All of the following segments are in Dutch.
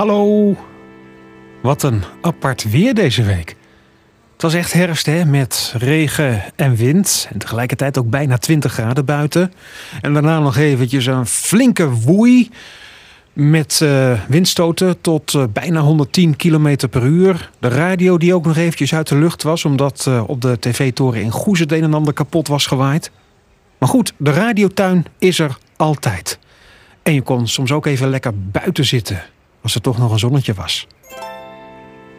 Hallo. Wat een apart weer deze week. Het was echt herfst hè, met regen en wind. En tegelijkertijd ook bijna 20 graden buiten. En daarna nog eventjes een flinke woei. Met uh, windstoten tot uh, bijna 110 km per uur. De radio die ook nog eventjes uit de lucht was. Omdat uh, op de tv-toren in Goes het een en ander kapot was gewaaid. Maar goed, de radiotuin is er altijd. En je kon soms ook even lekker buiten zitten. Als er toch nog een zonnetje was.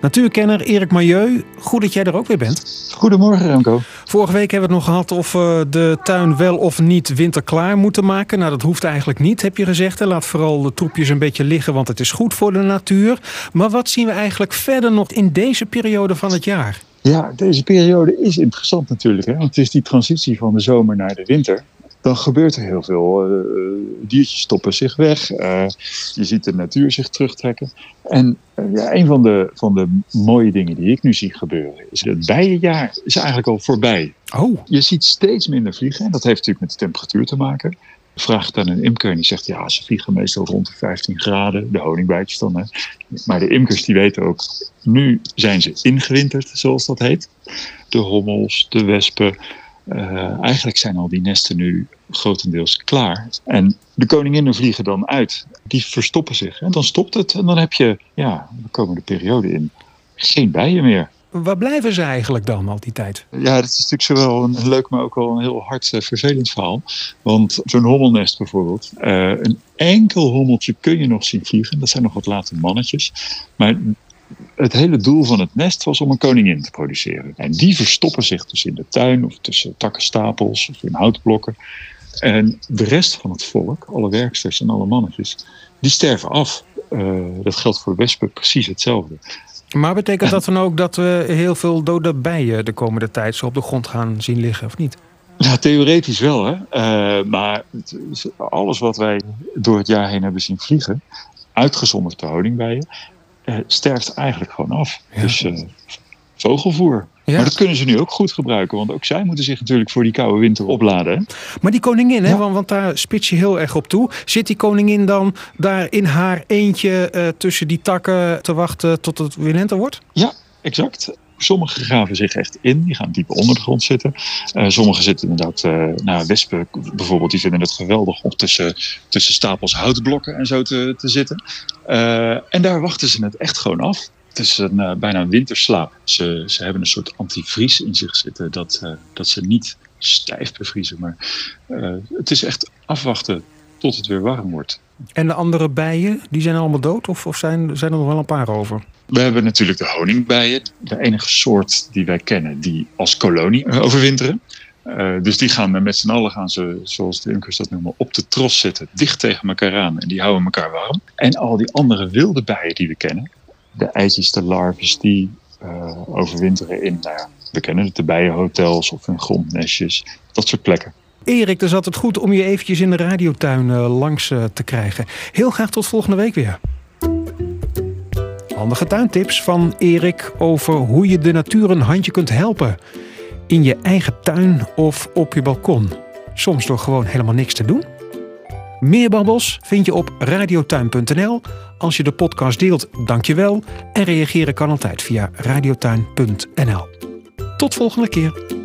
Natuurkenner Erik Milieu, goed dat jij er ook weer bent. Goedemorgen Remco. Vorige week hebben we het nog gehad of we de tuin wel of niet winterklaar moeten maken. Nou, dat hoeft eigenlijk niet, heb je gezegd. Laat vooral de troepjes een beetje liggen, want het is goed voor de natuur. Maar wat zien we eigenlijk verder nog in deze periode van het jaar? Ja, deze periode is interessant natuurlijk. Hè? Want het is die transitie van de zomer naar de winter dan gebeurt er heel veel. Uh, diertjes stoppen zich weg. Uh, je ziet de natuur zich terugtrekken. En ja, een van de, van de mooie dingen die ik nu zie gebeuren, is het bijenjaar is eigenlijk al voorbij. Oh. Je ziet steeds minder vliegen. En dat heeft natuurlijk met de temperatuur te maken. Vraag het aan een imker en die zegt ja, ze vliegen meestal rond de 15 graden. De honingbijtjes dan. Hè. Maar de imkers die weten ook, nu zijn ze ingewinterd, zoals dat heet. De hommels, de wespen, uh, eigenlijk zijn al die nesten nu grotendeels klaar. En de koninginnen vliegen dan uit. Die verstoppen zich. En dan stopt het. En dan heb je, ja, de komende periode in geen bijen meer. Waar blijven ze eigenlijk dan al die tijd? Ja, dat is natuurlijk zowel een leuk, maar ook wel een heel hard uh, vervelend verhaal. Want zo'n hommelnest bijvoorbeeld. Uh, een enkel hommeltje kun je nog zien vliegen. Dat zijn nog wat late mannetjes. Maar het hele doel van het nest was om een koningin te produceren. En die verstoppen zich dus in de tuin of tussen takkenstapels of in houtblokken. En de rest van het volk, alle werksters en alle mannetjes, die sterven af. Uh, dat geldt voor wespen precies hetzelfde. Maar betekent dat dan ook dat we heel veel dode bijen de komende tijd zo op de grond gaan zien liggen, of niet? Ja, theoretisch wel, hè. Uh, maar alles wat wij door het jaar heen hebben zien vliegen, uitgezonderd de honingbijen, uh, sterft eigenlijk gewoon af. Ja. Dus uh, vogelvoer. Ja. Maar dat kunnen ze nu ook goed gebruiken. Want ook zij moeten zich natuurlijk voor die koude winter opladen. Hè? Maar die koningin, hè, want, want, daar spits je heel erg op toe. Zit die koningin dan daar in haar eentje uh, tussen die takken te wachten tot het weer lente wordt? Ja, exact. Sommigen graven zich echt in, die gaan diep onder de grond zitten. Uh, sommigen zitten inderdaad, uh, nou, wespen bijvoorbeeld, die vinden het geweldig om tussen, tussen stapels houtblokken en zo te, te zitten. Uh, en daar wachten ze het echt gewoon af. Het is een, bijna een winterslaap. Ze, ze hebben een soort antivries in zich zitten, dat, dat ze niet stijf bevriezen. Maar het is echt afwachten tot het weer warm wordt. En de andere bijen, die zijn allemaal dood? Of, of zijn, zijn er nog wel een paar over? We hebben natuurlijk de honingbijen. De enige soort die wij kennen die als kolonie overwinteren. Uh, dus die gaan met z'n allen, gaan ze, zoals de imkers dat noemen, op de tros zitten. Dicht tegen elkaar aan. En die houden elkaar warm. En al die andere wilde bijen die we kennen. De eitjes, de larven, die uh, overwinteren in, nou ja, we kennen het, de bijenhotels of in grondnestjes. Dat soort plekken. Erik, dus had het goed om je eventjes in de radiotuin uh, langs uh, te krijgen. Heel graag tot volgende week weer. Handige tuintips van Erik over hoe je de natuur een handje kunt helpen. In je eigen tuin of op je balkon. Soms door gewoon helemaal niks te doen. Meer babbels vind je op radiotuin.nl. Als je de podcast deelt, dank je wel. En reageren kan altijd via radiotuin.nl. Tot volgende keer.